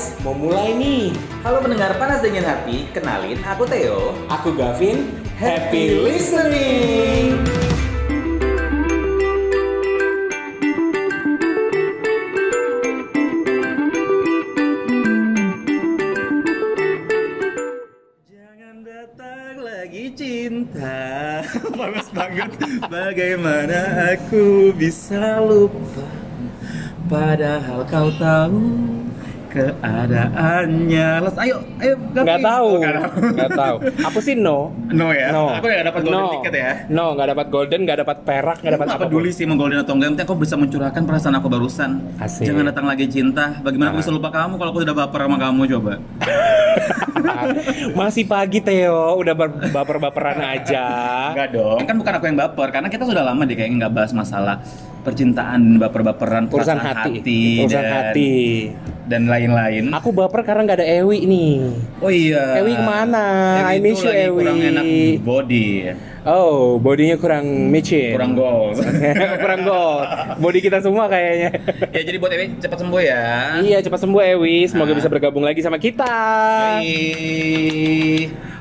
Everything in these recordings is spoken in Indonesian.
Guys, mau mulai nih. Halo pendengar panas dingin hati, kenalin aku Theo. Aku Gavin. Happy listening. Jangan datang lagi cinta, panas banget. Bagaimana aku bisa lupa? Padahal kau tahu keadaannya. Les, ayo, Gavin. Nggak tahu. Oh, nggak tahu. Apa sih no? No ya. No. Aku nggak dapat golden no. ticket ya. No, nggak dapat golden, nggak dapat perak, nggak dapat Aku apa peduli sih mau golden atau enggak, penting aku bisa mencurahkan perasaan aku barusan. Asik. Jangan datang lagi cinta. Bagaimana aku Ah. bisa lupa kamu kalau aku sudah baper sama kamu coba? Masih pagi Theo, udah baper-baperan aja. Enggak dong. Kan bukan aku yang baper, karena kita sudah lama deh kayaknya nggak bahas masalah percintaan, baper-baperan, Urusan perasaan hati, urusan dan, hati. dan lain-lain. Aku baper karena nggak ada Ewi nih. Oh iya. Ewi ke mana? Ewi I miss you, Ewi. kurang enak body, Oh, bodinya kurang micin. kurang goals. kurang gol. Body kita semua kayaknya. ya jadi buat Ewi cepat sembuh ya. Iya, cepat sembuh Ewi. Semoga Ah. bisa bergabung lagi sama kita.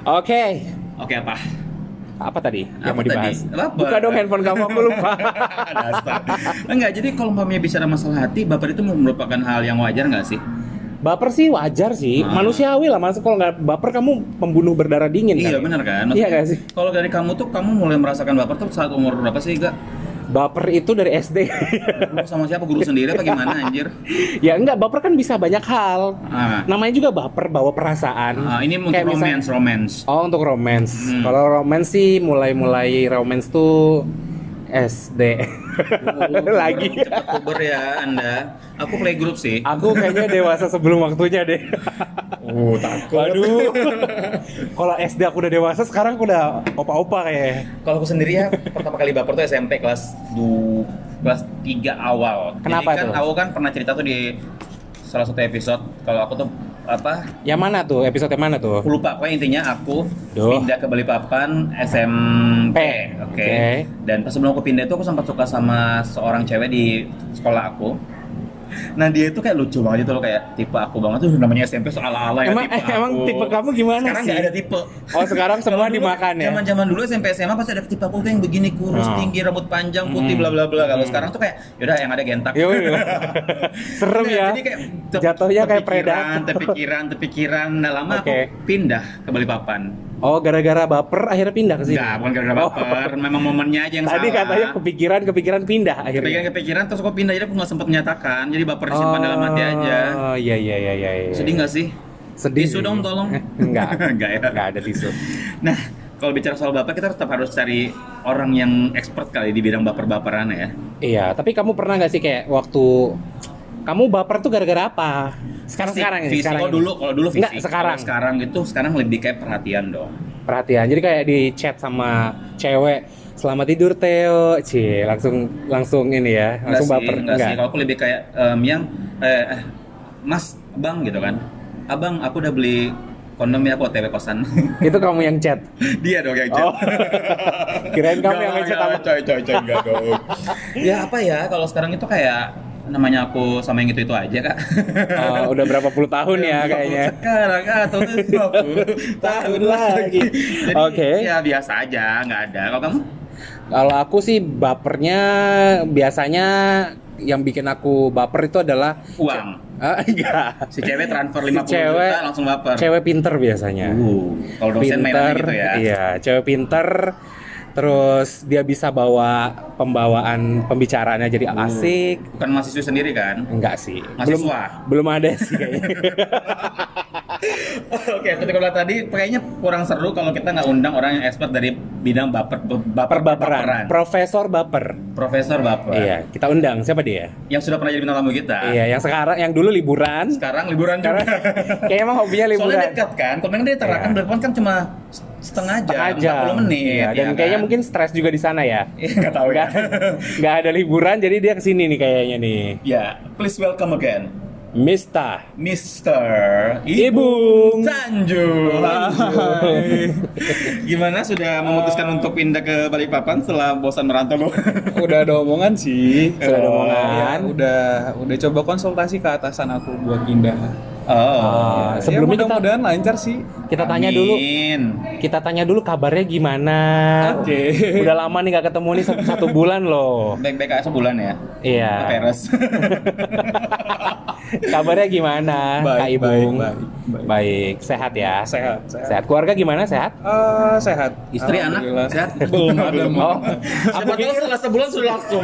Oke. Oke apa? Apa tadi yang Apa mau dibahas? tadi? Apa? Buka dong handphone kamu, aku lupa. Dasar. Enggak, jadi kalau umpamanya bicara masalah hati, baper itu merupakan hal yang wajar nggak sih? Baper sih wajar sih, Ah. manusiawi lah. Masa kalau nggak baper kamu pembunuh berdarah dingin Iya kan? benar kan? Iya nggak sih? Kalau dari kamu tuh kamu mulai merasakan baper tuh saat umur berapa sih gak? Baper itu dari SD. Lu sama siapa guru sendiri apa gimana anjir? ya enggak, baper kan bisa banyak hal. Ah, Namanya juga baper, bawa perasaan. ah, ini untuk Kayak misal- romance, romance. Oh untuk romance. Hmm. Kalau romance sih mulai-mulai romance tuh SD. Lagi. Cepat puber ya Anda. Aku playgroup sih. Aku kayaknya dewasa sebelum waktunya deh. Oh, takut. Waduh. Kalau SD aku udah dewasa, sekarang aku udah opa-opa kayak. Kalau aku sendiri ya pertama kali baper tuh SMP kelas du kelas 3 awal. Kenapa Jadi kan tuh? aku kan pernah cerita tuh di salah satu episode kalau aku tuh apa Yang mana tuh? Episode yang mana tuh? aku lupa pokoknya intinya aku Duh. pindah ke Balikpapan SMP oke Oke. dan pas sebelum aku pindah itu aku sempat suka sama seorang cewek di sekolah aku nah dia itu kayak lucu banget itu loh kayak tipe aku banget tuh namanya SMP soal ala ya Emang- tipe emang aku. tipe kamu gimana sekarang sih? nggak ada tipe Oh sekarang semua dulu- dimakan ya? Zaman zaman dulu SMP SMA pasti ada tipe aku tuh yang begini kurus Oh. tinggi rambut panjang putih Hmm. bla bla bla. Kalau Hmm. sekarang tuh kayak yaudah yang ada gentak. Serem Nah, ya. Jadi kayak Jatuhnya kayak predator. Terpikiran, terpikiran. Nah lama Oke. aku pindah ke Balikpapan. Oh gara-gara baper akhirnya pindah ke sini. Enggak, bukan gara-gara Oh. baper. Memang momennya aja yang Tadi salah. katanya kepikiran kepikiran pindah akhirnya. kepikiran-kepikiran terus aku pindah jadi aku nggak sempet menyatakan. Jadi baper disimpan dalam hati aja. Oh iya iya iya iya. iya. Sedih nggak sih? Sedih. Tisu dong tolong. Enggak. Enggak ya. Enggak ada tisu. Nah, kalau bicara soal baper kita tetap harus cari orang yang expert kali di bidang baper-baperan ya. Iya, tapi kamu pernah nggak sih kayak waktu kamu baper tuh gara-gara apa? Sekarang Fisik, sekarang ini, fisik. sekarang oh dulu kalau dulu fisik. Enggak, sekarang. Kalau sekarang gitu sekarang lebih kayak perhatian dong. Perhatian. Jadi kayak di chat sama cewek Selamat tidur Theo, Cie, langsung langsung ini ya, langsung Enggak baper. sih, enggak sih. Kalau aku lebih kayak em, yang eh, eh, Mas, Abang gitu kan. Abang, aku udah beli kondom ya aku OTW kosan. Itu kamu yang chat. Dia dong yang chat. Oh. Kirain kamu yang Enggak, ngechat enggak, apa? Coy, coy, coy, enggak dong. ya apa ya, kalau sekarang itu kayak namanya aku sama yang itu itu aja kak. Oh, udah berapa puluh tahun ya kayaknya. Sekarang atau 20 tahun lagi. Oke. Ya biasa aja, nggak ada. Kalau kamu? Kalau aku sih bapernya biasanya yang bikin aku baper itu adalah Uang. Ah, enggak. Si cewek transfer Si 50 cewek- juta langsung baper. Cewek pinter biasanya. Uh, kalau dosen mainannya gitu ya. Iya, cewek pinter. Terus dia bisa bawa pembawaan pembicaraannya jadi Uh. asik. Bukan mahasiswa sendiri kan? Enggak sih. Mahasiswa? Belum belum ada sih kayaknya. Oke, ketika bilang tadi kayaknya kurang seru kalau kita nggak undang orang yang expert dari bidang baper baper Perbaperan. Profesor baper. Profesor baper. Iya, kita undang. Siapa dia? Yang sudah pernah jadi bintang tamu kita. Iya, yang sekarang yang dulu liburan. Sekarang liburan juga. Sekarang kayaknya emang hobinya liburan. Soalnya dekat kan. Kemarin dia terakan Iya. kan cuma setengah jam, Setengah jam. 40 menit. Iya, dan ya kayaknya kan? mungkin stres juga di sana ya. Iya, nggak tahu ya. Nggak, nggak ada liburan jadi dia ke sini nih kayaknya nih. Ya, please welcome again. Mista Mister Ibung. Tanjung. Gimana sudah memutuskan untuk pindah ke Balikpapan setelah bosan merantau? udah ada omongan sih. Sudah ada Eh, omongan. ya, udah udah coba konsultasi ke atasan aku buat pindah. Oh. Ah, Ya, sebelumnya kita mudah-mudahan lancar sih. kita tanya dulu Amin. kita tanya dulu kabarnya gimana Oke. udah lama nih gak ketemu nih satu, satu bulan loh Baik-baik aja sebulan ya. iya Peres. kabarnya gimana Baik, Kak Ibung baik, baik, Baik. sehat ya Sehat, sehat. sehat keluarga gimana sehat Eh, sehat. Istri, anak, sehat? Belum ada. oh Siapa tahu setelah sebulan sudah langsung.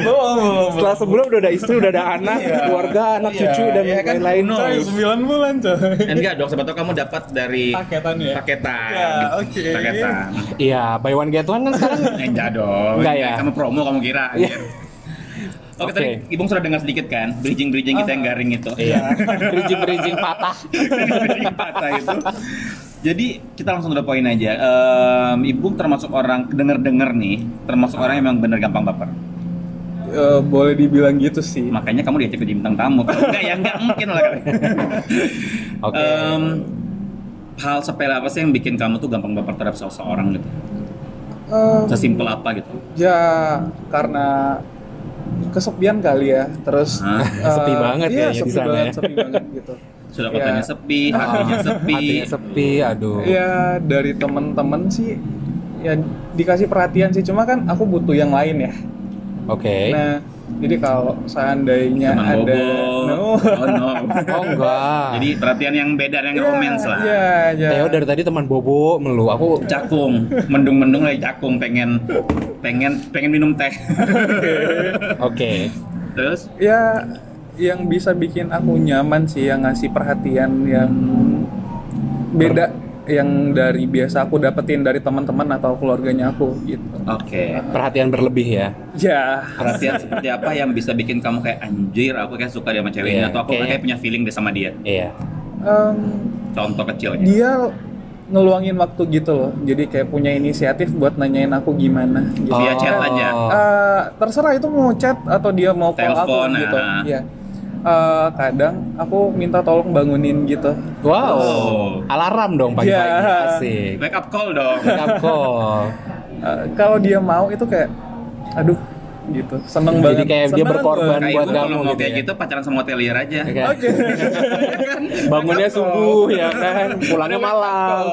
setelah sebulan udah ada istri udah ada anak keluarga anak Iya, cucu dan iya kan? lain-lain Coy, knows? 9 bulan coy. Enggak dong, siapa tahu kamu dapat dari Paketan ya? paketan. Ya, oke. Paketan. iya buy one get one kan sekarang Enggak dong. Enggak ya? Kamu promo kamu kira. Oke, Oke. tadi Ibung sudah dengar sedikit kan bridging-bridging kita yang garing itu. iya bridging bridging patah Bridging patah itu. Jadi kita langsung ke poin aja. Em, Ibung termasuk orang denger-denger nih, termasuk orang yang memang bener gampang baper. Eh, boleh dibilang gitu sih. Makanya kamu diajak jadi bintang tamu. Kalau enggak ya enggak mungkin lah. oke Em, hal sepele apa sih yang bikin kamu tuh gampang baper terhadap seseorang gitu? Eh, Sesimpel apa gitu? ya karena kesepian kali ya. Terus Hah? eh, Sepi banget iya, ya di sepi sana banget, ya. sepi banget gitu. Sudah Ya. kotanya sepi, hatinya sepi. hatinya sepi aduh Ya dari temen-temen sih ya dikasih perhatian sih cuma kan aku butuh yang lain ya. oke Nah jadi kalau seandainya Teman ada bobo. no. Oh no. oh enggak Jadi perhatian yang beda yang Ya, romance lah. Ya, ya. Teo dari tadi teman bobo melu aku Cakung, mendung-mendung lagi cakung pengen pengen pengen minum teh. oke Terus ya yang bisa bikin aku nyaman sih yang ngasih perhatian yang beda yang dari biasa aku dapetin dari teman-teman atau keluarganya aku gitu. oke. perhatian berlebih ya Ya, Perhatian seperti apa yang bisa bikin kamu kayak anjir aku kayak suka dia sama cewek ini Iya, atau aku kayak punya feeling deh sama dia. iya em, Contoh kecilnya. dia ngeluangin waktu gitu loh. Jadi kayak punya inisiatif buat nanyain aku gimana. Gitu. Via chat aja. Eh, terserah itu mau chat atau dia mau call Telepon, aku gitu. Iya. Eh, kadang aku minta tolong bangunin gitu. wow Oh. alarm dong pagi-pagi Iya. asik Wake up call dong. wake up call Eh, kalau dia mau itu kayak, aduh, gitu. Seneng Jadi banget. kayak dia berkorban. Kayak buat kamu gitu kayak ya. gitu pacaran sama hotelier aja. Ya kan? Oke. bangunnya subuh ya kan pulangnya malam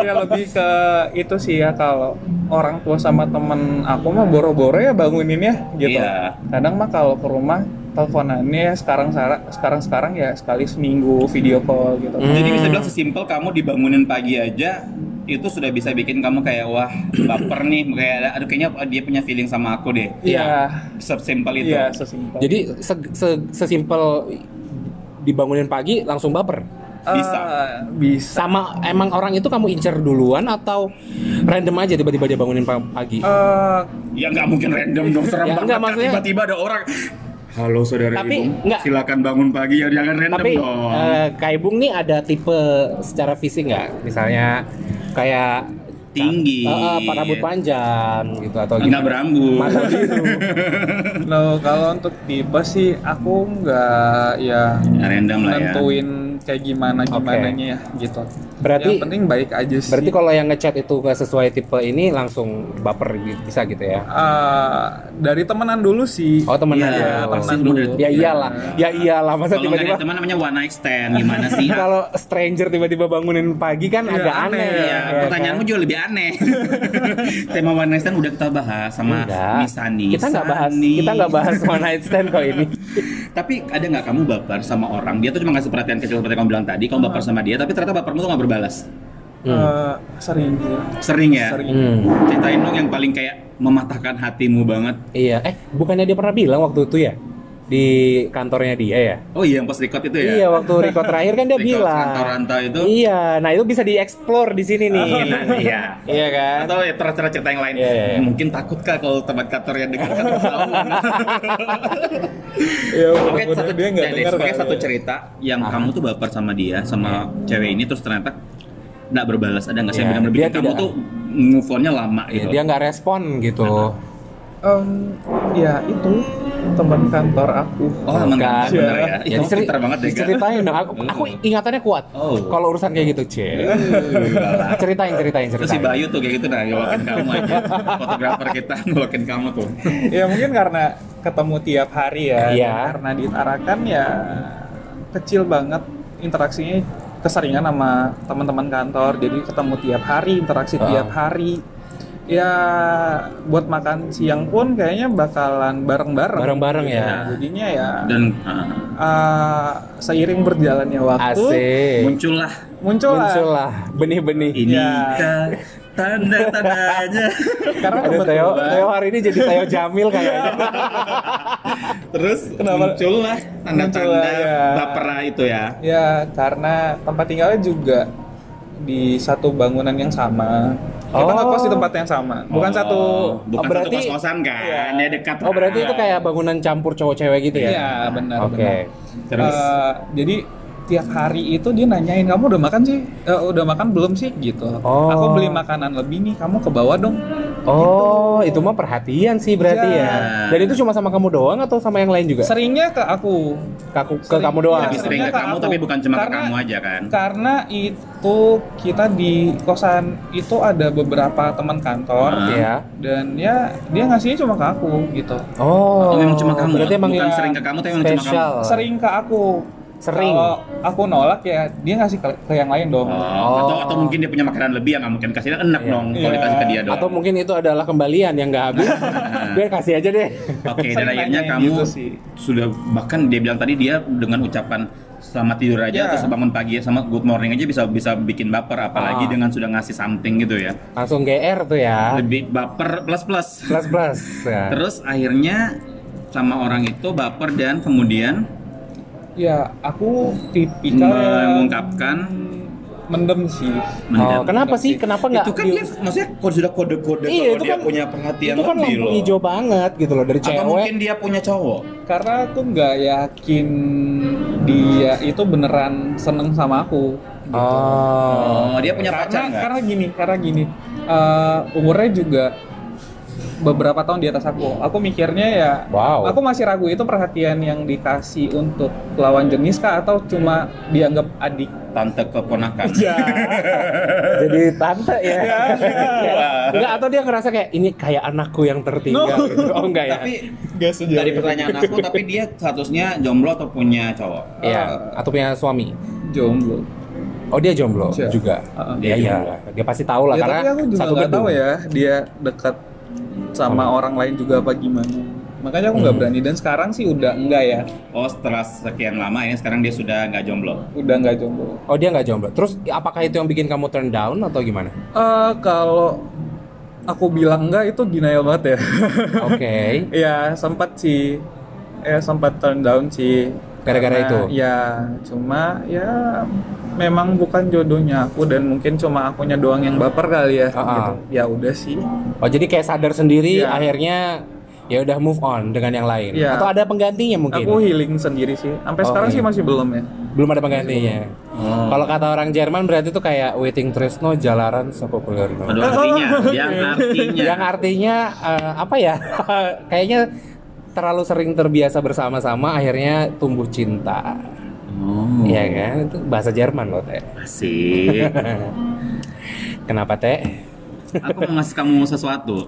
ya lebih ke itu sih ya kalau orang tua sama temen aku mah boro-boro ya banguninnya gitu. Iya. Kadang mah kalau ke rumah teleponannya sekarang sekarang sekarang ya sekali seminggu video call gitu. Hmm. Jadi bisa bilang sesimpel kamu dibangunin pagi aja itu sudah bisa bikin kamu kayak wah baper nih kayak aduh kayaknya dia punya feeling sama aku deh. Iya. Sesimpel itu. Iya, sesimpel. jadi se- se- sesimpel dibangunin pagi langsung baper bisa. Eh, bisa. sama emang orang itu kamu incer duluan atau random aja tiba-tiba dia bangunin pa- pagi Eh, Ya nggak mungkin random dong serem Ya, banget kan. maksudnya- tiba-tiba ada orang Halo saudara Tapi, Ibung, enggak. silakan bangun pagi ya jangan random tapi dong. eh, Kak Ibung nih ada tipe secara fisik nggak misalnya kayak Tinggi. Pak rambut panjang gitu atau Enggak berambut. mata biru no, kalau untuk tipe sih aku nggak ya Ya, random lah ya. Kayak gimana gimananya ya gitu. Berarti- yang penting baik aja sih. berarti kalau yang ngechat itu nggak sesuai tipe ini langsung baper gitu, bisa gitu ya Eh, dari temenan dulu sih. oh temenan Iya, ya temenan pasti dulu. ya iyalah ya iyalah masa Kalau tiba-tiba teman namanya one night stand gimana sih? kalau stranger tiba-tiba bangunin pagi kan Iya, agak aneh. aneh, Iya, ya pertanyaanmu kan? juga lebih aneh. Tema one night stand udah kita bahas sama Enggak. Miss Sani. kita nggak bahas kita nggak bahas one night stand kok ini Tapi ada nggak kamu baper sama orang? Dia tuh cuma ngasih perhatian kecil seperti kamu bilang tadi. Kamu baper sama dia, tapi ternyata bapermu tuh nggak berbalas. Eh, sering sih. Sering ya. Sering. Hmm. Ceritain dong yang paling kayak mematahkan hatimu banget. Iya, eh bukannya dia pernah bilang waktu itu ya di kantornya dia ya? Oh iya, yang pas record itu ya. Iya, waktu record terakhir kan dia Record bilang. rantau-rantau itu. Iya, nah itu bisa dieksplor di sini nih. Iya. Iya kan? Atau ya terus cerita yang lain. Iya, iya, iya. Mungkin takut kah kalau tempat kantor yang dekat kantor tahu? Ya, Oke, satu, dia nggak dengar kali satu ya. cerita yang Ah. kamu tuh baper sama dia, sama cewek ini terus ternyata nggak berbalas. Ada nggak sih Iya, yang benar-benar kamu tidak- tuh move on-nya lama Iya, gitu? dia nggak respon gitu. Em, ya itu teman kantor aku. Oh, emang Kan. bener ya. Ih, Jadi kamu ceri- pintar banget deh. Ceritain dong. Aku, aku ingatannya kuat. Oh. Kalau urusan kayak gitu, C. ceritain, ceritain, Terus si ceritain. Bayu tuh kayak gitu nah, ngolokin kamu aja. Fotografer kita ngolokin kamu tuh. ya mungkin karena ketemu tiap hari ya. Iya. Karena di Tarakan ya kecil banget interaksinya keseringan sama teman-teman kantor. Jadi ketemu tiap hari, interaksi Ah. tiap hari. Ya buat makan siang pun kayaknya bakalan bareng-bareng. Bareng-bareng ya. Nah, Jadinya ya Dan uh, uh, seiring berjalannya waktu Asik. muncullah muncul lah. Muncul lah benih-benih. ini Ya. tanda-tandanya. Karena Aduh, Teo, Teo hari ini jadi Teo Jamil kayaknya. Terus Kenapa? muncullah tanda-tanda Muncullah, ya. bapera itu ya. Ya, karena tempat tinggalnya juga di satu bangunan yang sama. Kita Oh. ngekos di tempat yang sama. Bukan Oh, satu bukan berarti- satu kos-kosan kan, Iya. ya dekat. Oh berarti lah. itu kayak bangunan campur cowok-cewek gitu ya? Iya, benar Oke. benar. Terus Eh, jadi tiap hari itu dia nanyain kamu udah makan sih? Eh, udah makan belum sih gitu. Oh. Aku beli makanan lebih nih, kamu ke bawah dong. Oh, itu mah perhatian sih berarti Iya. ya. Dan itu cuma sama kamu doang atau sama yang lain juga? Seringnya ke aku. Ke, aku, ke Sering- kamu doang. lebih sering ke Sebenarnya kamu aku. tapi bukan cuma ke Karena- kamu aja kan. Karena itu kita di kosan itu ada beberapa teman kantor Ah. Iya. dan ya dia ngasihnya cuma ke aku gitu. Oh, Oh, memang cuma kamu. Berarti emang bukan ya, sering ke kamu tapi memang cuma kamu. Sering ke aku. Sering. Kalau aku nolak ya dia ngasih ke, ke yang lain dong. Oh, atau atau mungkin dia punya makanan lebih yang nggak mungkin kasih enak Iya. dong kalau Iya. dikasih ke dia doang. Atau mungkin itu adalah kembalian yang nggak habis. Dia kasih aja deh. Oke, dan Sering akhirnya nanyain kamu gitu sih. sudah bahkan dia bilang tadi dia dengan ucapan selamat tidur aja Ya. atau bangun pagi sama good morning aja bisa bisa bikin baper apalagi Ah. dengan sudah ngasih something gitu ya. Langsung GR tuh ya. Lebih baper plus plus. Plus plus. Ya. Terus akhirnya sama orang itu baper dan kemudian Ya aku tipikal yang mengungkapkan mendem sih. Oh, mendam. kenapa sih? Kenapa nggak? itu kan di- dia maksudnya kode sudah kode-kode Iya, kalau itu dia kan- punya perhatian itu kan lebih lampu hijau banget gitu loh dari Atau cewek. mungkin dia punya cowok. Karena aku nggak yakin dia itu beneran seneng sama aku. gitu. Oh. Oh, dia punya karena pacar nggak? karena gini karena gini eh, umurnya juga beberapa tahun di atas aku aku mikirnya ya Wow. aku masih ragu itu perhatian yang dikasih untuk lawan jenis kah atau cuma dianggap adik Tante keponakan. ya Jadi tante ya. Wah. enggak atau dia ngerasa kayak ini kayak anakku yang tertinggal No. gitu. Oh enggak ya. Tapi gak sejauh dari pertanyaan aku, tapi dia statusnya jomblo atau punya cowok? Iya, atau punya suami. jomblo Oh dia jomblo Iya. juga. Iya Dia iya. jomblo. Dia pasti tahu lah ya karena tapi aku juga satu gedung. tahu ya dia dekat sama Oh. orang lain juga apa gimana makanya aku nggak Hmm. berani dan sekarang sih udah enggak ya Oh, setelah sekian lama ini sekarang dia sudah nggak jomblo. udah nggak jomblo Oh dia nggak jomblo. Terus apakah itu yang bikin kamu turn down atau gimana? Eh kalau aku bilang enggak itu denial banget ya. Oke. ya sempat sih, ya sempat turn down sih. Gara-gara itu? Ya cuma ya memang bukan jodohnya aku dan mungkin cuma akunya doang yang baper kali ya. Ah, ah. gitu. Ya udah sih. Oh jadi kayak sadar sendiri Iya. akhirnya ya udah move on dengan yang lain. Iya. Atau ada penggantinya mungkin? Aku healing sendiri sih. Sampai Oh, sekarang iya. sih masih belum ya. Belum ada penggantinya. Oh. Kalau kata orang Jerman berarti itu kayak waiting tresno jalaran sepopuler Aduh, artinya, yang artinya. Yang artinya eh, apa ya? Kayaknya terlalu sering terbiasa bersama-sama akhirnya tumbuh cinta. Oh, Iya kan? Itu bahasa Jerman loh, Teh. asik. Kenapa, Teh? Aku mau ngasih kamu sesuatu.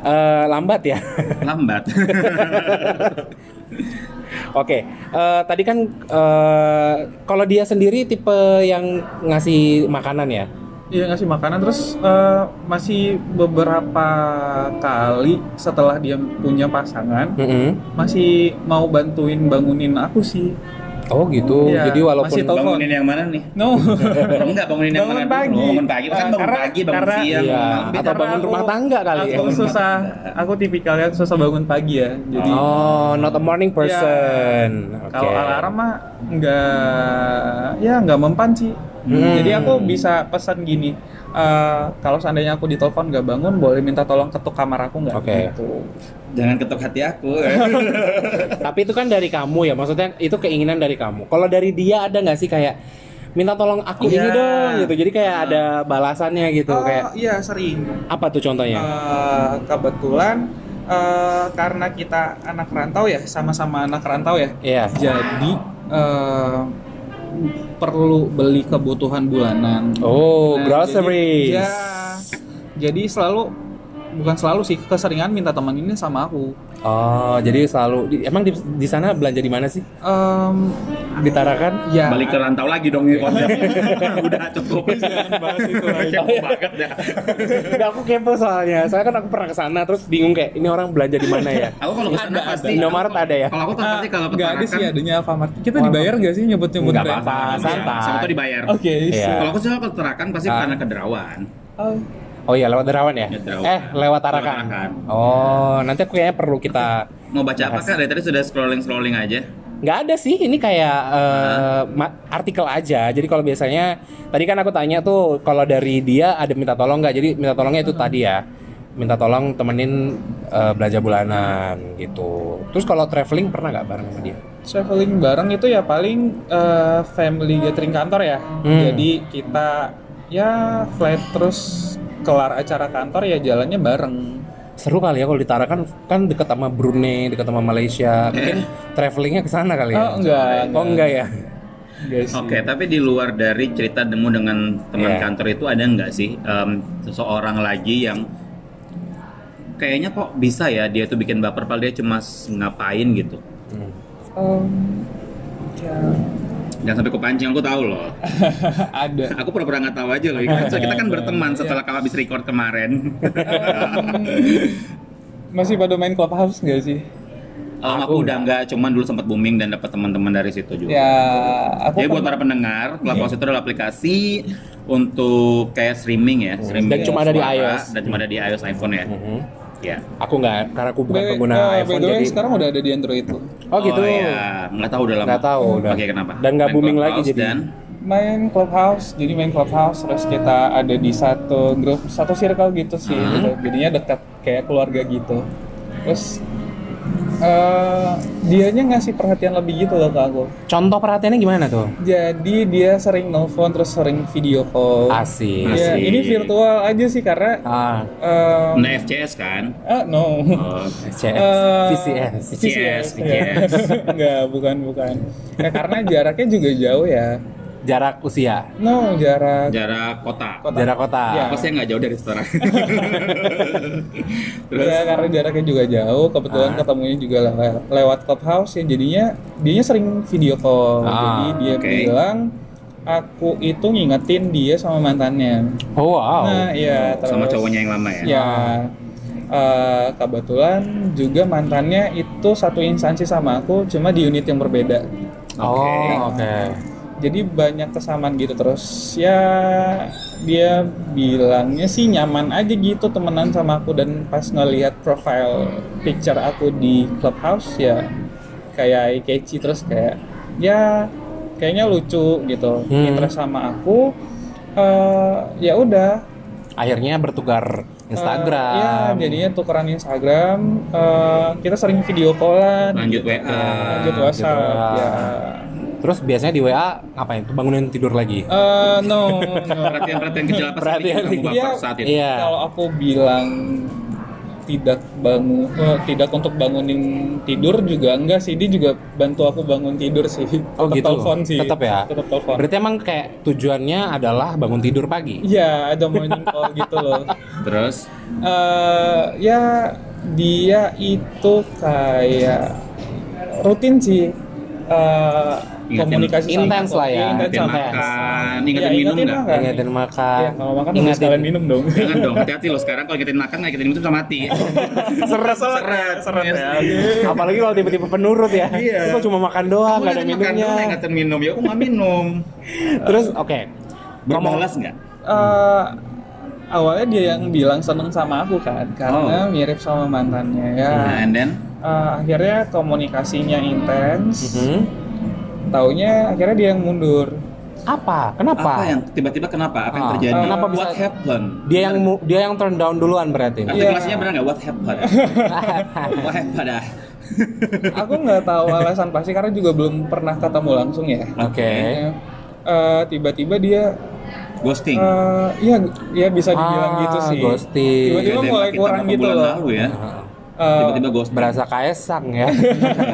Eh, lambat ya. Lambat. Oke, eh, tadi kan eh, kalau dia sendiri tipe yang ngasih makanan ya. Iya ngasih makanan terus eh, masih beberapa kali setelah dia punya pasangan Mm-mm. masih mau bantuin bangunin aku sih. Oh gitu. Iya, Jadi walaupun masih tahu. bangunin yang mana nih? No. Enggak bangunin yang Bangun mana pagi. dulu? Bangun pagi. Kan bangun karena- pagi, bangun karena- siang. Iya, bangun- atau bangun aku- rumah tangga kali ya. Aku susah, aku tipikal yang susah bangun pagi ya. Jadi Oh, not a morning person. Oke. kalau alarm mah nggak, ya nggak mempan sih. Hmm. Jadi aku bisa pesan gini, eh, kalau seandainya aku ditelepon nggak bangun, boleh minta tolong ketuk kamar aku nggak? Oke. Gitu. Jangan ketuk hati aku. Tapi itu kan dari kamu ya, maksudnya itu keinginan dari kamu. Kalau dari dia ada nggak sih kayak minta tolong aku Iya. ini dong gitu. Jadi kayak ada balasannya gitu Oh kayak iya sering. apa tuh contohnya? Eh, kebetulan eh, karena kita anak rantau ya, sama-sama anak rantau ya. Iya. Jadi eh, perlu beli kebutuhan bulanan. Oh, Nah, groceries. Jadi, ya, jadi selalu bukan selalu sih keseringan minta teman ini sama aku. Oh, jadi selalu di- emang di, di sana belanja di mana sih? Em, Di Tarakan? ya. Balik ke rantau lagi dong nih konsepnya. Udah cukup. Jangan bahas itu lagi. Kepo banget ya. Enggak, aku kepo soalnya. Saya kan aku pernah ke sana terus bingung kayak ini orang belanja di mana ya? Aku kalau ke sana Ada, pasti ada. Indomaret ada ya? Kalau aku kan pasti kalau ke Nggak ada Tarakan, sih adanya Alfamart. Kita dibayar nggak sih nyebut-nyebut brand? apa-apa, Iya, santai. Sama tuh dibayar. Oke. Iya. Kalau aku sih kalau ke Tarakan pasti Ah. karena ke Derawan. Oh, Oh iya, lewat Derawan ya? Lewat Derawan. Eh, lewat Lewat Tarakan. Oh, nanti aku kayaknya perlu kita Mau baca apa kak? Dari tadi sudah scrolling-scrolling aja. nggak ada sih ini kayak eh, ma- artikel aja jadi kalau biasanya tadi kan aku tanya tuh kalau dari dia ada minta tolong nggak jadi minta tolongnya itu tadi ya minta tolong temenin eh, belanja bulanan gitu terus kalau traveling pernah nggak bareng sama dia traveling bareng itu ya paling eh, family gathering kantor ya. Hmm. Jadi kita ya flight terus kelar acara kantor ya jalannya bareng. seru kali ya kalau di Tarakan kan dekat sama Brunei dekat sama Malaysia mungkin travelingnya ke sana kali ya Oh enggak. oh enggak ya Enggak sih. Oke, tapi di luar dari cerita demu dengan teman Iya. kantor itu ada nggak sih em, seseorang lagi yang kayaknya kok bisa ya dia tuh bikin baper padahal dia cuma ngapain gitu. Hmm. Ya, Jangan sampai kepancing, aku tahu loh. ada. Aku pura-pura nggak tahu aja loh. Kan kita kan berteman setelah kamu habis record kemarin. Masih pada main clubhouse nggak sih? Oh, aku udah nggak, cuman dulu sempat booming dan dapat teman-teman dari situ juga. Ya, aku Jadi buat para pendengar, Clubhouse itu adalah aplikasi untuk kayak streaming ya, streaming Dan cuma ada di iOS. dan cuma ada di iOS iPhone ya. Mhm. Ya. aku nggak karena aku bukan By- pengguna by iPhone the way, jadi sekarang udah ada di Android tuh. oh gitu iya, nggak tahu udah lama. Nggak tahu, udah. Oke, kenapa? Dan nggak booming lagi jadi. Dan Main clubhouse, jadi main clubhouse terus kita ada di satu grup, satu circle gitu sih. Hmm. gitu. Jadinya dekat kayak keluarga gitu. Terus eh dianya ngasih perhatian lebih gitu loh ke aku. contoh perhatiannya gimana tuh Jadi dia sering nelfon terus sering video call. asik Ya, Asik. ini virtual aja sih karena ah em, Nah, FCS kan? ah, no. Oh, CS Eh, VCS VCS, ya. VCS. Enggak, bukan, bukan. Ya, karena jaraknya juga jauh ya. Jarak usia No, jarak jarak kota. kota. jarak kota Iya. Apa sih nggak jauh dari sekarang? Terus Ya, karena jaraknya juga jauh, kebetulan Ah. ketemunya juga lewat, lewat clubhouse ya, jadinya dianya sering video call. Ah, Jadi dia oke. bilang aku itu ngingetin dia sama mantannya. oh wow Nah, iya terus sama cowoknya yang lama ya? Ya, eh, kebetulan juga mantannya itu satu instansi sama aku, cuma di unit yang berbeda. oh oke Jadi banyak kesamaan gitu. Terus ya dia bilangnya sih nyaman aja gitu temenan sama aku. Dan pas ngelihat profile picture aku di clubhouse ya kayak catchy. Terus kayak ya kayaknya lucu gitu. Hmm. interest sama aku eh ya udah. Akhirnya bertukar Instagram. Eh, ya jadinya tukeran Instagram. Eh, kita sering video callan. Lanjut WA. lanjut WhatsApp ya terus biasanya di WA ngapain tuh bangunin tidur lagi Eh, no, no. Perhatian-perhatian kecil apa sih Perhatian bikin kamu Iya. baper saat itu? iya Kalau aku bilang tidak bangun, eh, tidak untuk bangunin tidur juga enggak sih. Dia juga bantu aku bangun tidur sih. oh Tetap gitu Telepon sih. tetap ya Tetap telepon. berarti emang kayak tujuannya adalah bangun tidur pagi Iya, ada morning call gitu loh. Terus Eh, ya dia itu kayak rutin sih. Eh, Ingetin- komunikasi intens lah ya, Iya, ingetin aku. makan, Iya, ingetin minum ingetin nggak? makan. ingetin makan Iya, kalau makan ingetin sekalian minum dong. Jangan dong, hati-hati loh sekarang kalau ingetin makan nggak ingetin minum bisa mati. seret Seret, seret ya. apalagi kalau tiba-tiba penurut ya Iya. Kok cuma makan doang nggak ada minumnya doang, ingetin minum, ya aku nggak minum. terus oke Ngomong- Berbalas nggak? eh awalnya dia yang bilang seneng sama aku kan karena Oh. mirip sama mantannya ya Nah, and then Eh, akhirnya komunikasinya intens Mhm. Taunya akhirnya dia yang mundur apa kenapa apa yang tiba-tiba kenapa? Apa yang Ah, terjadi? kenapa bisa- What happened? dia yang mu- dia yang turn down duluan berarti Iya. Artikulasinya benar nggak? What happened? What happened? ah? aku nggak tahu alasan pasti karena juga belum pernah ketemu langsung ya oke Ya. Eh, tiba-tiba dia Ghosting. eh, iya ya bisa dibilang Ah, gitu sih ghosting. tiba-tiba Kayak mulai kurang gitu loh lalu ya. Eh, Tiba-tiba ghost. Berasa kaesang ya.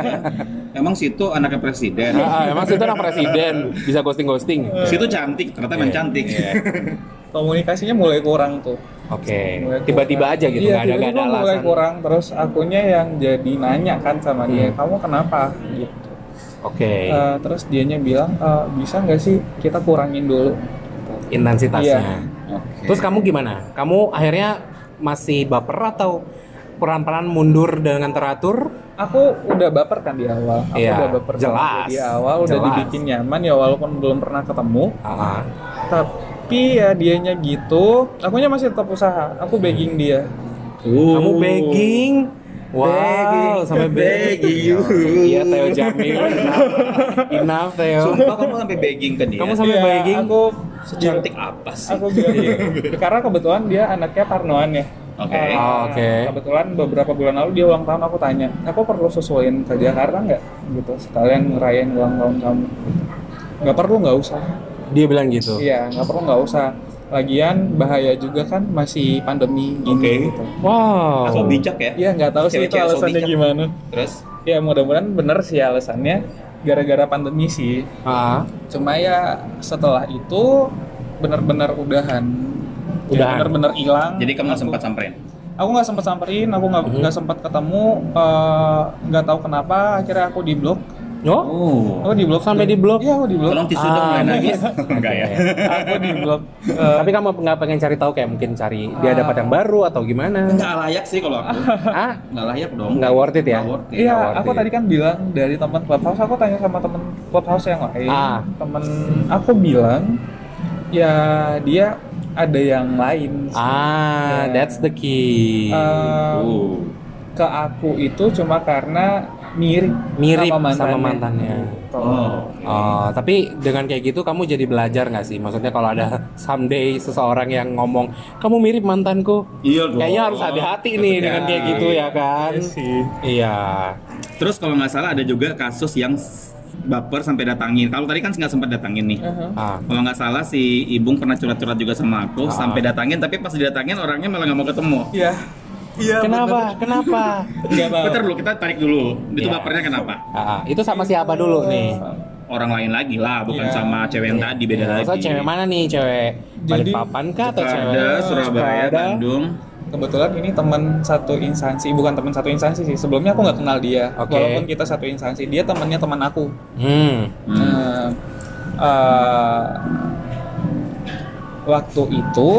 Emang situ anaknya presiden. Ah, emang situ anak presiden bisa ghosting-ghosting. Situ cantik, ternyata Iya. cantik. Iya. komunikasinya mulai kurang tuh. Oke. Mulai Tiba-tiba aja gitu, Iya, nggak ada nggak tiba-tiba ada mulai alasan. kurang terus akunya yang jadi nanya kan sama dia, Hmm. kamu kenapa gitu. Oke. Eh, terus dianya bilang "Eh, bisa nggak sih kita kurangin dulu. Intensitasnya. Iya. Oke. Terus kamu gimana? Kamu akhirnya masih baper atau pelan-pelan mundur dengan teratur? Aku udah baper kan di awal. Aku Iya, udah baper jelas. di awal, udah Jelas. dibikin nyaman ya walaupun belum pernah ketemu. Ah, Tapi ya dianya gitu, akunya masih tetap usaha. Aku begging dia. Uh. Kamu begging? Wow, Begging. sampai begging. Iya, Theo Jamil. Enough, enough Theo. Sumpah kamu sampai begging ke dia. Kamu sampai Iya, begging? Aku Secantik apa sih? Aku bilang karena kebetulan dia anaknya Parnoan ya. Oke. Eh, Oh, oke. Kebetulan beberapa bulan lalu dia ulang tahun aku tanya, aku perlu sesuaiin ke Jakarta nggak? Gitu. Sekalian ngerayain ulang tahun kamu. Nggak perlu nggak usah. Dia bilang gitu. Iya nggak perlu nggak usah. Lagian bahaya juga kan masih pandemi gini Oke. gitu. Wow. Asal bijak ya. Iya nggak tahu sih itu alasannya bijak. gimana. Terus Ya mudah-mudahan bener sih alasannya gara-gara pandemi sih. Ah, Cuma ya setelah itu benar-benar udahan. Udahan. benar-benar hilang. jadi kamu nggak sempat samperin. Aku nggak sempat samperin, aku nggak Mhm. nggak sempat ketemu, eh, nggak tahu kenapa. Akhirnya aku di blok. oh, Oh. Aku di blok. Sampai di blok? Iya, aku di blok. Tolong tisu Ah, dong mulai iya. nangis. Enggak ya. aku di blok. Eh, tapi kamu nggak pengen cari tahu kayak mungkin cari dia dapat yang baru atau gimana? Enggak layak sih kalau aku. Ah, Enggak layak dong. nggak worth it ya? Nggak worth it. Iya, Nggak aku it. tadi kan bilang dari teman clubhouse, aku tanya sama teman clubhouse yang lain. Ah. Temen aku bilang, ya dia ada yang lain. sih. Ah, Ya. that's the key. Eh, Uh. ke aku itu cuma karena mirip Mirip sama sama mantannya. mantannya. Gitu. Oh. Oh, tapi dengan kayak gitu kamu jadi belajar nggak sih? Maksudnya kalau ada someday seseorang yang ngomong kamu mirip mantanku, Iya dong. kayaknya harus hati-hati nih Hati-hati. dengan kayak gitu ya kan? Iya sih. Iya. Terus kalau nggak salah ada juga kasus yang baper sampai datangin. Kalau tadi kan nggak sempat datangin nih. Uh-huh. Ah, Kalau nggak salah si Ibung pernah curhat-curhat juga sama aku Ah. sampai datangin tapi pas didatangin orangnya malah nggak mau ketemu. Iya. Iya. kenapa? Kenapa? Enggak tahu. Bentar dulu kita tarik dulu. Itu Iya. bapernya kenapa? Ah, ah. itu sama siapa dulu nih? Orang lain lagi lah, bukan Iya. sama cewek yang tadi beda lagi. Maksudnya cewek mana nih? Cewek Jadi, Balikpapan kah atau cewek? Ada Surabaya, Jakarta? Bandung. Kebetulan ini teman satu instansi, bukan teman satu instansi sih. Sebelumnya aku nggak kenal dia, Oke. walaupun kita satu instansi. Dia temannya teman aku. Hmm. Hmm. Nah, eh, waktu itu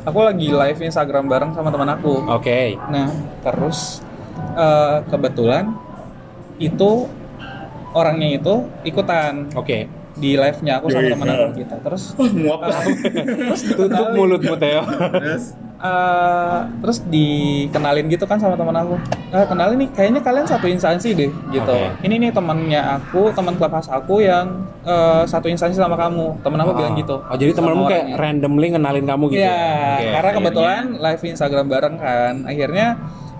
aku lagi live Instagram bareng sama teman aku. Oke. Nah, terus eh, kebetulan itu orangnya itu ikutan Oke. di live-nya aku sama Iya. teman aku kita. Terus Muap. Tutup mulutmu Theo. Terus eh, terus dikenalin gitu kan sama teman aku. Eh, kenalin nih, kayaknya kalian satu instansi deh gitu. Oke. Ini nih temannya aku, teman kelas aku yang eh, satu instansi sama kamu. Temen aku bilang gitu. Oh, jadi temenmu sama kayak randomly ngenalin kamu gitu. Iya, Oke. karena kebetulan live Instagram bareng kan. Akhirnya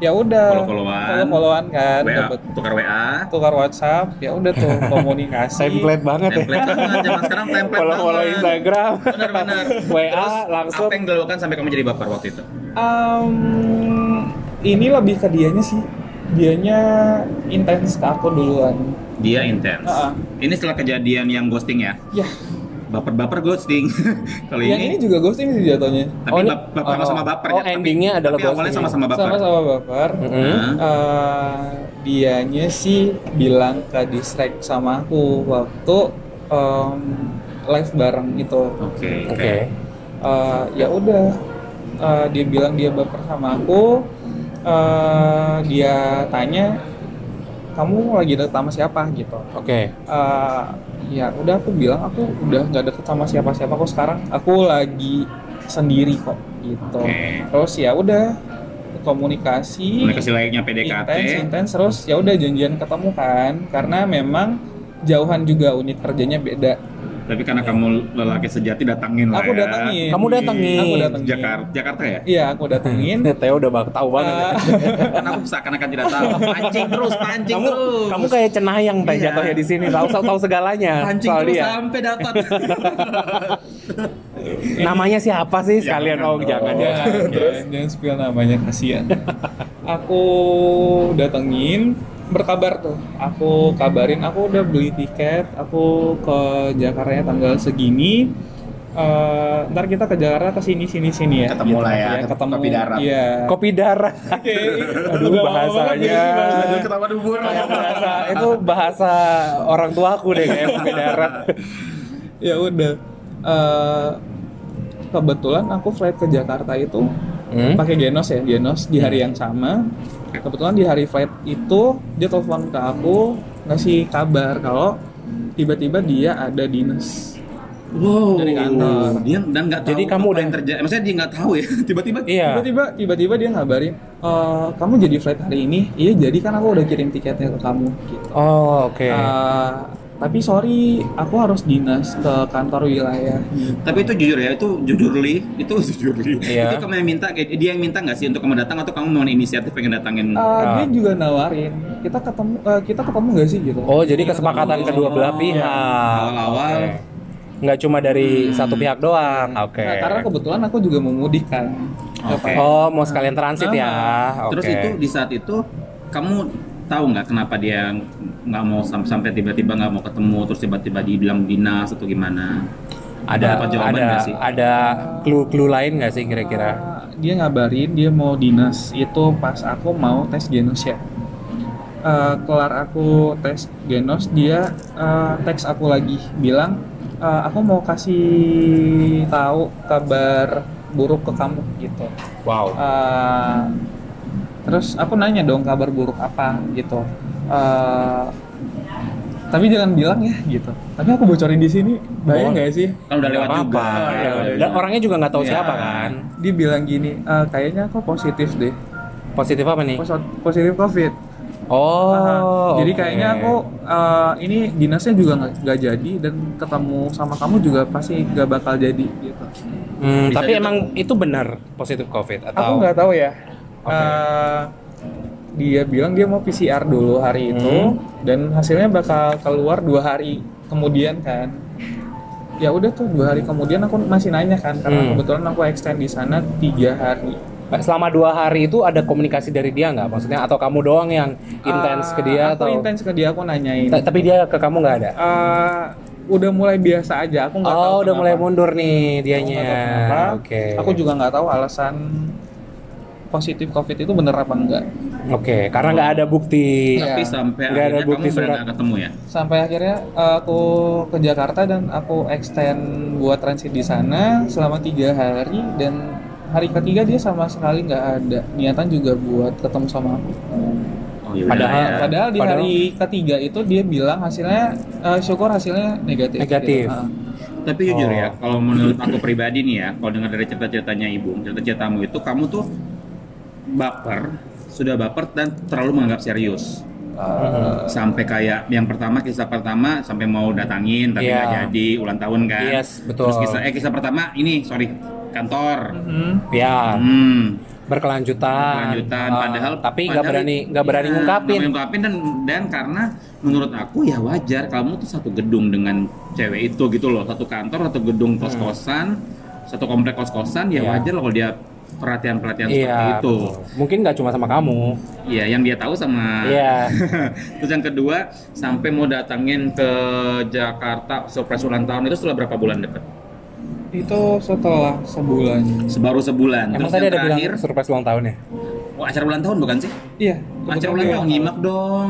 ya udah Follow-followan. follow-followan kan. WA, Dapet tukar WA. tukar WhatsApp, ya udah tuh komunikasi. Template banget ya. Template banget zaman sekarang template Follow-follow banget. Instagram. Benar-benar. WA langsung. Apa yang dilakukan sampai kamu jadi baper waktu itu? Em, ini lebih ke dianya sih. Dianya intens ke aku duluan. Dia intens. Ah, ah. Ini setelah kejadian yang ghosting ya. Ya, Baper-baper ghosting. Kalau yang ini, ini juga ghosting sih jatuhnya. tapi Oh, bap- baper oh, sama baper oh, ya. Tapi- endingnya adalah tapi awalnya ghosting. sama-sama baper. Sama-sama baper. Mm-mm. Nah, Eh, dianya sih bilang ke distract sama aku waktu em, live bareng itu. Oke. Oke. Eh, ya udah Eh, dia bilang dia baper sama aku Eh, dia tanya kamu lagi deket sama siapa? Gitu. Oke. Eh, ya udah aku bilang aku udah nggak deket sama siapa-siapa kok sekarang. Aku lagi sendiri kok. Gitu. Oke. terus ya udah komunikasi Komunikasi layaknya PDKT. intens intens. Terus ya udah janjian ketemu kan. Karena memang jauhan juga unit kerjanya beda Tapi karena kamu lelaki sejati datangin lah Aku ya. Kamu datengin. Aku datengin. Jakarta, Jakarta ya? iya aku datengin Theo udah bak- tahu banget. Eh, kan aku seakan-akan tidak tahu. Pancing terus, pancing kamu terus. kamu kayak cenayang Teh Iya. jatuhnya di sini tahu tahu tahu segalanya pancing terus dia. sampai dapat. Namanya siapa sih sekalian? Oh, jangan ya. jangan, jangan spill namanya kasihan. aku datengin berkabar tuh. Aku kabarin aku udah beli tiket, aku ke Jakarta tanggal segini. Eh, ntar kita ke Jakarta ke sini sini sini ya. Ketemu lah ya, ketemu. kopi darat. Iya. Kopi darah. Oke. Aduh, bahasanya. bahasa. Aduh, ketawa dubur. Kayak bahasa itu bahasa orang tuaku deh kayak kopi darat. ya udah. Eh, kebetulan aku flight ke Jakarta itu Hmm? pakai Genos ya, Genos di hari yang sama. Kebetulan di hari flight itu dia telepon ke aku ngasih kabar kalau tiba-tiba dia ada dinas. Wow. Dari kantor. Dia dan nggak tahu. Jadi kamu udah- yang terjadi. Maksudnya dia nggak tahu ya. Tiba-tiba. Iya. Tiba-tiba tiba-tiba dia ngabarin, "Eh, kamu jadi flight hari ini? Iya, jadi kan aku udah kirim tiketnya ke kamu gitu. Oh, oke. Eh, tapi sorry, aku harus dinas ke kantor wilayah. gitu. Tapi itu jujur ya, itu jujurly, itu jujurly. Iya. Itu kamu yang minta, kayak dia yang minta nggak sih untuk kamu datang atau kamu mau inisiatif pengen datangin? Eh, Ah. Dia juga nawarin, kita ketemu, eh, kita ketemu nggak sih gitu? Oh, jadi kesepakatan Ketemu. kedua belah Oh, pihak. awal-awal. Oke. Nggak cuma dari satu pihak doang. Oke. Nah, karena kebetulan aku juga mau mudik kan. Oke. Oh, mau sekalian transit ya. Oke. Terus itu di saat itu kamu tahu nggak kenapa dia nggak mau sam- sampai tiba-tiba nggak mau ketemu terus tiba-tiba dibilang dinas atau gimana? ada jawaban ada nggak sih? ada clue-clue lain nggak sih kira-kira? Uh, dia ngabarin dia mau dinas itu pas aku mau tes genos ya. Uh, kelar aku tes genos dia uh, teks aku lagi bilang uh, aku mau kasih tahu kabar buruk ke kamu gitu. Wow. Uh, terus aku nanya dong kabar buruk apa gitu. Uh, tapi jangan bilang ya gitu. Tapi aku bocorin di sini, bahaya nggak sih? Kan udah lewat Nggak juga. apa-apa. Ya, Ya, dan orangnya juga nggak tahu Iya. siapa kan. Dia bilang gini, "Eh, kayaknya aku positif deh, Positif apa nih? Pos- positif covid. Oh. Aha. Jadi oke. kayaknya aku eh, ini dinasnya juga nggak jadi dan ketemu sama kamu juga pasti nggak bakal jadi gitu. Hmm, Bisa tapi juga. emang itu benar positif COVID atau? Aku nggak tahu ya. Oke. Eh, dia bilang dia mau PCR dulu hari itu Hmm. dan hasilnya bakal keluar dua hari kemudian kan. Ya udah tuh dua hari kemudian aku masih nanya kan karena Hmm. kebetulan aku extend di sana tiga hari. Selama dua hari itu ada komunikasi dari dia nggak? Maksudnya atau kamu doang yang intens ke dia Eh, aku atau? intens ke dia aku nanyain. Ta- Tapi dia ke kamu nggak ada? Eh, udah mulai biasa aja aku nggak tahu Oh, udah kenapa. mulai mundur nih dianya. tahu. Oke. aku juga nggak tahu alasan positif covid itu bener apa enggak Oke, karena nggak ada bukti. Iya. Tapi sampai Nggak ada akhirnya bukti kamu surat. nggak ketemu ya? sampai akhirnya uh, aku ke Jakarta dan aku extend buat transit di sana selama tiga hari dan hari ketiga dia sama sekali nggak ada niatan juga buat ketemu sama aku Oh, ya Padahal- ya. padahal di Padahal- hari ketiga itu dia bilang hasilnya uh, syukur hasilnya negatif Negatif. gitu. Ah. Tapi jujur Oh. ya, kalau menurut aku pribadi nih ya, kalau dengar dari cerita-ceritanya ibu, cerita-ceritamu itu kamu tuh baper, sudah baper dan terlalu menganggap serius. Uh, Sampai kayak yang pertama kisah pertama sampai mau datangin tapi Iya. nggak jadi ulang tahun kan. Yes, betul. Terus kisah eh kisah pertama ini sorry kantor. mhm. Ya, Hmm. berkelanjutan. Lanjutan Ah, padahal tapi nggak berani nggak berani Iya, ngungkapin. nggak berani ngungkapin dan dan karena menurut aku ya wajar kamu tuh satu gedung dengan cewek itu gitu loh satu kantor satu gedung kos kosan satu komplek kos kosan ya Hmm. Iya. wajar loh kalau dia perhatian perhatian seperti Iya. itu betul. Mungkin nggak cuma sama kamu. Iya yang dia tahu sama Iya. terus yang kedua sampai mau datangin ke Jakarta surprise ulang tahun itu setelah berapa bulan deket itu setelah sebulan sebaru sebulan Emang terus tadi yang ada bilang terakhir surprise ulang tahun ya? oh, acara ulang tahun bukan sih iya acara ulang tahun nyimak dong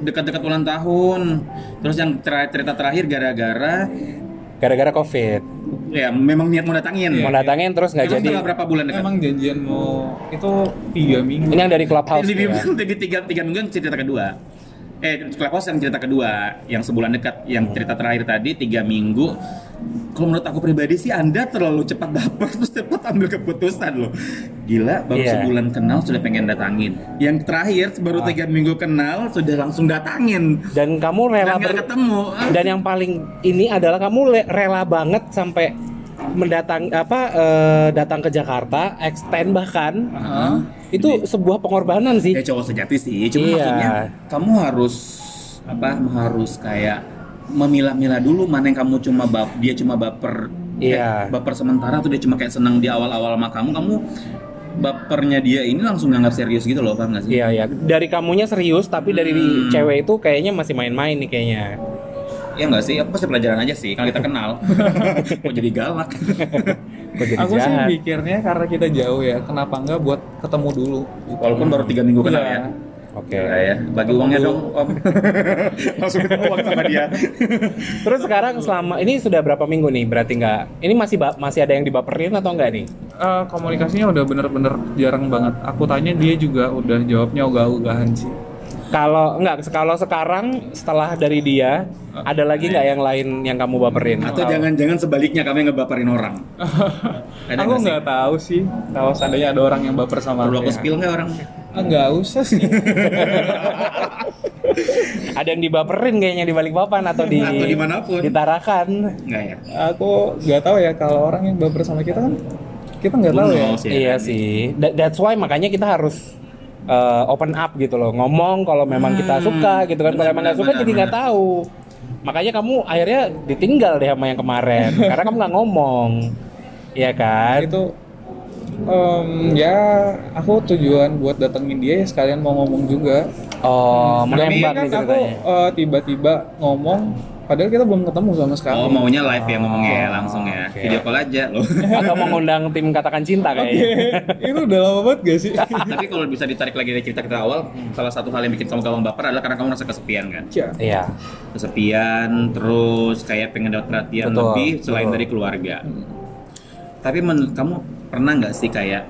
dekat-dekat ulang tahun terus yang cerita terakhir gara-gara Gara-gara COVID. Ya memang niat mau datangin Iya. Mau datangin terus nggak jadi. setelah berapa bulan dekat Emang janjian mau itu tiga minggu. Ini yang dari clubhouse di, ya. di tiga tiga minggu yang cerita kedua eh Clubhouse yang cerita kedua yang sebulan dekat yang cerita terakhir tadi tiga minggu. Kalau menurut aku pribadi sih anda terlalu cepat baper terus cepat ambil keputusan loh. Gila baru Iya. sebulan kenal sudah pengen datangin. Yang terakhir baru Ah. tiga minggu kenal sudah langsung datangin. Dan kamu dan rela ber- ketemu. dan yang paling ini adalah kamu rela banget sampai mendatang apa eh, datang ke Jakarta extend bahkan Heeh. itu sebuah pengorbanan sih ya cowok sejati sih cuma Iya. maksudnya kamu harus apa harus kayak memilah-milah dulu mana yang kamu cuma bap dia cuma baper Iya. Kayak baper sementara tuh dia cuma kayak senang di awal-awal sama kamu, kamu bapernya dia ini langsung nganggap serius gitu loh, paham gak sih? Iya ya, dari kamunya serius tapi dari Hmm. cewek itu kayaknya masih main-main nih kayaknya. Iya nggak sih? Apa sih pelajaran aja sih? Kalau kita kenal, kok jadi galak? Kok jadi Aku sih jahat? pikirnya karena kita jauh ya, kenapa enggak buat ketemu dulu? gitu. Walaupun baru tiga minggu kenal Iya. ya. Oke. Ya, ya. Bagi uangnya dong, Om. Langsung minta uang sama dia. Terus sekarang selama ini sudah berapa minggu nih? Berarti nggak? Ini masih masih ada yang dibaperin atau enggak nih? Eh, komunikasinya udah bener-bener jarang banget. Aku tanya dia juga udah jawabnya ogah-ogahan sih. Kalau enggak, kalau sekarang setelah dari dia ada lagi nggak yang lain yang kamu baperin? Atau jangan-jangan sebaliknya kami ngebaperin orang. Ada aku nggak sih? tahu sih. Kalau seandainya ada orang yang baper sama Perlu aku. aku spill nggak orang? Ah, nggak usah sih. ada yang dibaperin kayaknya di balik papan atau di Atau di mana pun. ditarakan. Nggak ya? aku nggak tahu ya kalau orang yang baper sama kita kan kita nggak tahu ya. Ya Iya kan? sih. That- that's why makanya kita harus uh, open up gitu loh. Ngomong kalau memang kita Hmm. suka gitu kan. Kalau Benar, emang nggak suka jadi nggak tahu. Makanya kamu akhirnya ditinggal deh sama yang kemarin karena kamu nggak ngomong. Iya kan? Itu em, ya aku tujuan buat datengin dia ya sekalian mau ngomong juga. Oh, Tapi menembak kan nih aku eh, tiba-tiba ngomong padahal kita belum ketemu sama sekali. Oh maunya live ya ngomongnya ya Oh, langsung ya. oke. Video call aja loh. Atau mengundang tim katakan cinta kayaknya. itu udah lama banget gak sih? Tapi kalau bisa ditarik lagi dari cerita kita awal, salah satu hal yang bikin kamu gampang baper adalah karena kamu merasa kesepian kan. Ya. Iya. Kesepian, terus kayak pengen dapat perhatian Betul, lebih selain betul. dari keluarga. Tapi menurut kamu pernah nggak sih kayak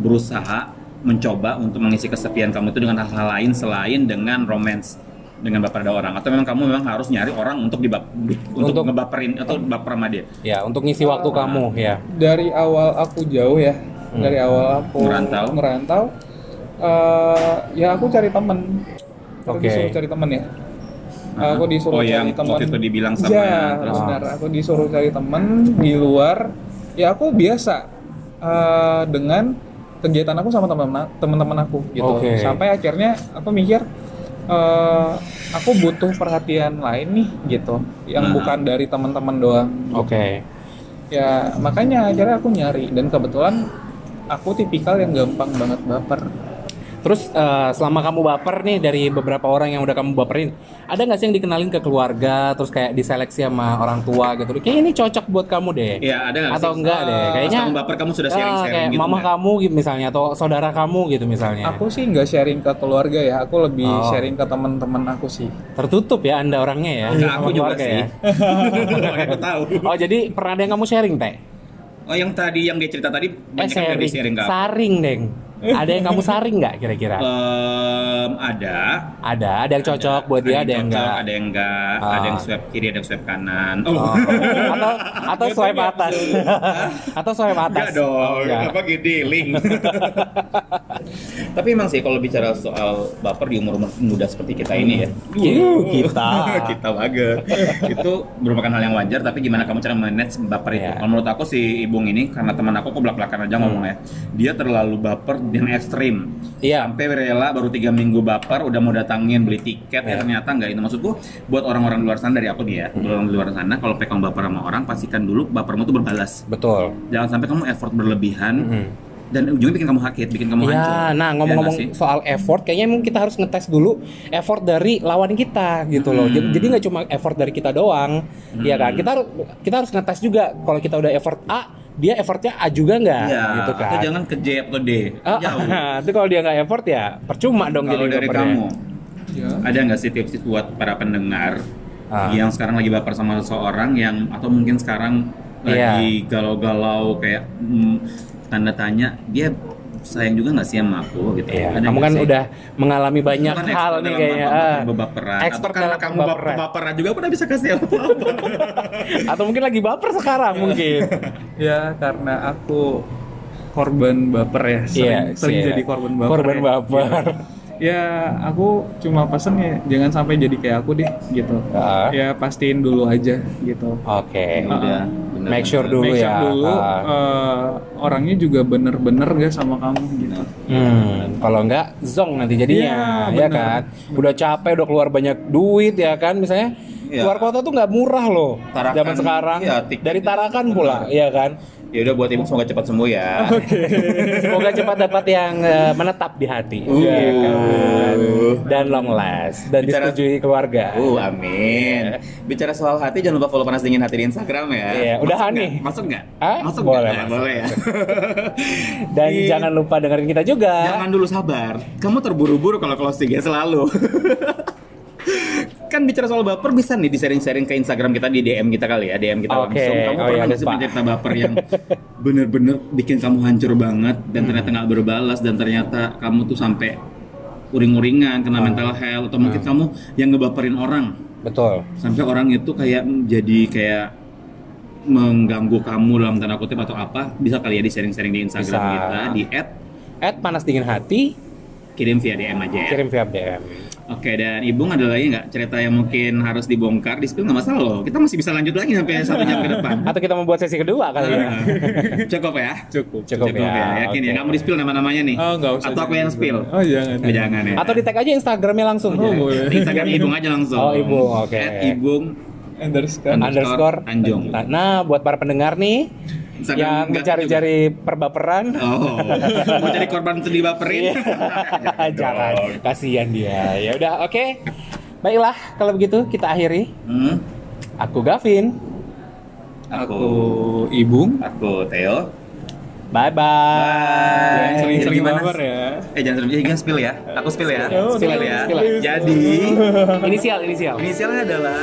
berusaha mencoba untuk mengisi kesepian kamu itu dengan hal-hal lain selain dengan romance dengan baper ada orang atau memang kamu memang harus nyari orang untuk dibap untuk, Untuk- ngebaperin atau baper sama dia Ya, untuk ngisi waktu kamu ya. Dari awal aku jauh ya, Hmm. dari awal aku Merantau. merantau, eh, ya aku cari temen. Aku Oke. disuruh cari temen ya. Aku disuruh oh cari yang temen. waktu itu dibilang sama Iya, terus benar. Aku disuruh cari temen di luar. Ya aku biasa eh, dengan kegiatan aku sama teman teman-teman aku gitu. Oke. Sampai akhirnya aku mikir eh, aku butuh perhatian lain nih gitu, yang Nah. bukan dari teman-teman doang. Oke. Ya makanya akhirnya aku nyari dan kebetulan aku tipikal yang gampang banget baper. Terus eh, selama kamu baper nih dari beberapa orang yang udah kamu baperin, ada nggak sih yang dikenalin ke keluarga, terus kayak diseleksi sama orang tua gitu? Kayaknya ini cocok buat kamu deh. Iya ada nggak Atau sih? enggak deh? Kayaknya Pas kamu baper kamu sudah Ah, sharing-sharing kayak gitu mama nggak? kamu gitu misalnya atau saudara kamu gitu misalnya. Aku sih nggak sharing ke keluarga ya, aku lebih Oh. sharing ke teman-teman aku sih. Tertutup ya Anda orangnya ya. Enggak, aku juga sih. ya. Aku tahu. Oh, jadi pernah ada yang kamu sharing, Teh? Oh yang tadi yang dia cerita tadi Eh, banyak kan dari sharing aku. Saring, Deng. Ada yang kamu saring nggak kira-kira? Em, ada. Ada, ada yang cocok buat dia, ada yang enggak. Ada yang enggak, Ah. ada yang swipe kiri, ada yang swipe kanan. Oh. atau atau swipe atas. atau swipe atas. Enggak dong, Oh, enggak. apa gede link. Tapi emang sih kalau bicara soal baper di umur muda seperti kita ini ya. Yuh, kita. kita banget. itu merupakan hal yang wajar tapi gimana kamu cara manage baper itu? Iya. Kalau menurut aku si Ibung ini karena teman aku kok belak-belakan aja ngomongnya. Dia terlalu baper dan ekstrim. Iya. Sampai rela baru tiga minggu baper udah mau datangin beli tiket Iya. ya ternyata nggak itu maksudku buat orang-orang luar sana dari aku nih ya buat orang luar sana kalau pegang baper sama orang pastikan dulu bapermu tuh berbalas Betul. jangan sampai kamu effort berlebihan Mhm. dan ujungnya bikin kamu sakit bikin kamu hancur Ya, nah Ya ngomong-ngomong sih? soal effort, kayaknya emang kita harus ngetes dulu effort dari lawan kita gitu loh. Hmm. Jadi- nggak cuma effort dari kita doang, ya kan? Kita harus kita harus ngetes juga kalau kita udah effort A, dia effortnya A juga nggak, Iya, gitu kan? atau jangan ke J atau D Ah, jauh itu kalau dia nggak effort ya percuma dong kalau jadi dari kamu Ya. ada nggak sih tips buat para pendengar Ah. yang sekarang lagi baper sama seseorang yang atau mungkin sekarang Iya. lagi galau-galau kayak hmm, tanda tanya dia sayang juga nggak sih sama aku gitu Iya, Ada kamu kan sih? udah mengalami banyak Bukan hal nih kayaknya. ah. baperan. atau karena dalam kamu bap- baperan. baperan juga pernah bisa kasih apa-apa Atau mungkin lagi baper sekarang mungkin. Ya karena aku korban baper ya, sering, Iya, sering iya. jadi korban baper. Korban ya. baper. Ya aku cuma pesen ya jangan sampai jadi kayak aku deh gitu. Ah. Ya pastiin dulu aja gitu. Oke. udah bener, Make sure bener. dulu Make sure ya. dulu eh, orangnya juga bener-bener gak sama kamu gitu. Hmm, kalau enggak zong nanti jadinya, Iya, ya benar. kan? Udah capek, udah keluar banyak duit ya kan, misalnya Iya. Keluar kota tuh nggak murah loh. Tarakan, Zaman sekarang. tiket. Dari Tarakan pula, ya kan. Ya udah buat ibu semoga cepat sembuh ya. Semoga cepat dapat yang eh, menetap di hati. Uh. ya kan? Dan long last dan Bicara- disetujui keluarga. Uh, amin. Bicara soal hati, jangan lupa follow panas dingin hati di Instagram ya. Iya, Masuk udahan nih. Masuk nggak? Ah, Masuk boleh, nggak? masuk. boleh ya. Dan Di- jangan lupa dengerin kita juga. Jangan dulu sabar. Kamu terburu-buru kalau closing ya selalu. kan bicara soal baper bisa nih di sharing-sharing ke Instagram kita di DM kita kali ya DM kita Oke. langsung. Kamu Oh, pernah iya, nggak sih lupa. punya cerita baper yang bener-bener bikin kamu hancur banget dan ternyata nggak berbalas dan ternyata kamu tuh sampai uring-uringan kena mental health atau mungkin kamu yang ngebaperin orang Betul. sampai orang itu kayak jadi kayak mengganggu kamu dalam tanda kutip atau apa bisa kali ya di sharing-sharing di Instagram Bisa. kita di add At panas dingin hati kirim via DM aja ya. kirim via DM. Oke dan Ibung ada lagi nggak cerita yang mungkin harus dibongkar di spill nggak masalah loh kita masih bisa lanjut lagi sampai satu jam ke depan. Atau kita membuat sesi kedua kali ya. Ah, Cukup ya. Cukup. Cukup, ya. Yakin ya oke. nggak mau di spill nama-namanya nih. Oh, nggak usah. Atau aku yang spill. Oh, jangan. Oh, jangan ya. Atau di tag aja Instagramnya langsung. Oh, boleh. Di Instagram Ibung aja langsung. Oh, Ibung, oke. At Ibung Underscore. Underscore underscore Tanjung. Nah, Nah, buat para pendengar nih Instagram yang mencari-cari perbaperan, Oh, mau jadi korban sedih baperin? Iya. jangan, kasihan dia. Ya udah, oke. Baiklah, kalau begitu kita akhiri. Hmm, Aku Gavin. aku, Aku Ibung. aku Theo. Bye bye. Sering-sering ya. Eh jangan sering jangan spill ya. Aku spill ya. Spill no, ya. spill. Jadi Inisial, inisial. inisialnya adalah